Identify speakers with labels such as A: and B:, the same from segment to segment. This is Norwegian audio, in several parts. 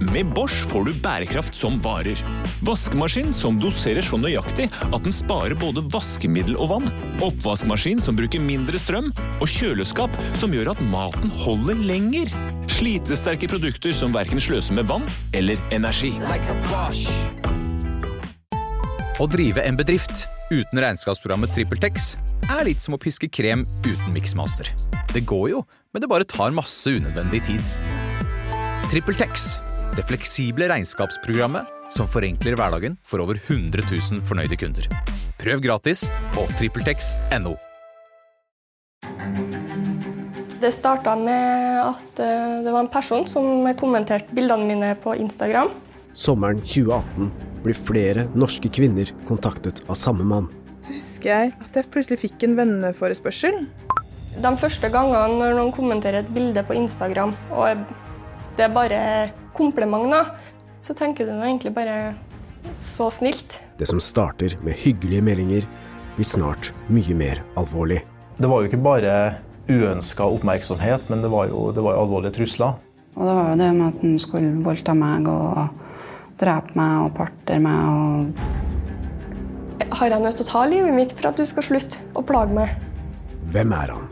A: Med Bosch får du bærekraft som varer. Vaskemaskin som doserer så nøyaktig at den sparer både vaskemiddel og vann. Oppvaskmaskin som bruker mindre strøm. Og kjøleskap som gjør at maten holder lenger. Slitesterke produkter som verken sløser med vann eller energi.
B: Å drive en bedrift uten regnskapsprogrammet TrippelTex er litt som å piske krem uten miksmaster. Det går jo, men det bare tar masse unødvendig tid. TrippelTex, det fleksible regnskapsprogrammet som forenkler hverdagen for over 100 000 fornøyde kunder. Prøv gratis på TrippelTex.no.
C: Det starta med at eh, det var en person som kommenterte bildene mine på Instagram.
D: Sommeren 2018 blir flere norske kvinner kontaktet av samme mann.
E: Så husker jeg at jeg plutselig fikk en venneforespørsel.
C: De første gangene når noen kommenterer et bilde på Instagram, og det er bare kompliment, da, så tenker du nå egentlig bare så snilt.
D: Det som starter med hyggelige meldinger, blir snart mye mer alvorlig.
F: Det var jo ikke bare uønska oppmerksomhet, men det var jo, det var jo alvorlige trusler.
G: Og det var jo det med at han skulle voldta meg og drepe meg og partere meg og
C: Har jeg nødt til å ta livet mitt for at du skal slutte å plage meg?
D: Hvem er han?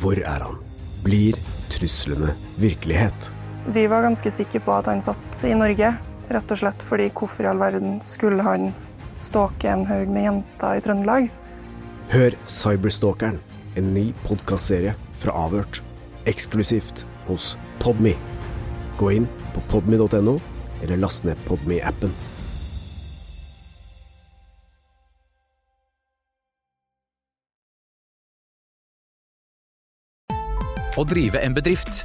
D: Hvor er han? Blir truslene virkelighet?
H: Vi var ganske sikre på at han satt i Norge, rett og slett fordi hvorfor i all verden skulle han stalke en haug med jenter i Trøndelag?
D: Hør Cyberstalkeren, en ny podkastserie fra Avhørt. Eksklusivt hos Podme. Gå inn på podme.no, eller last ned Podme-appen.
B: Å drive en bedrift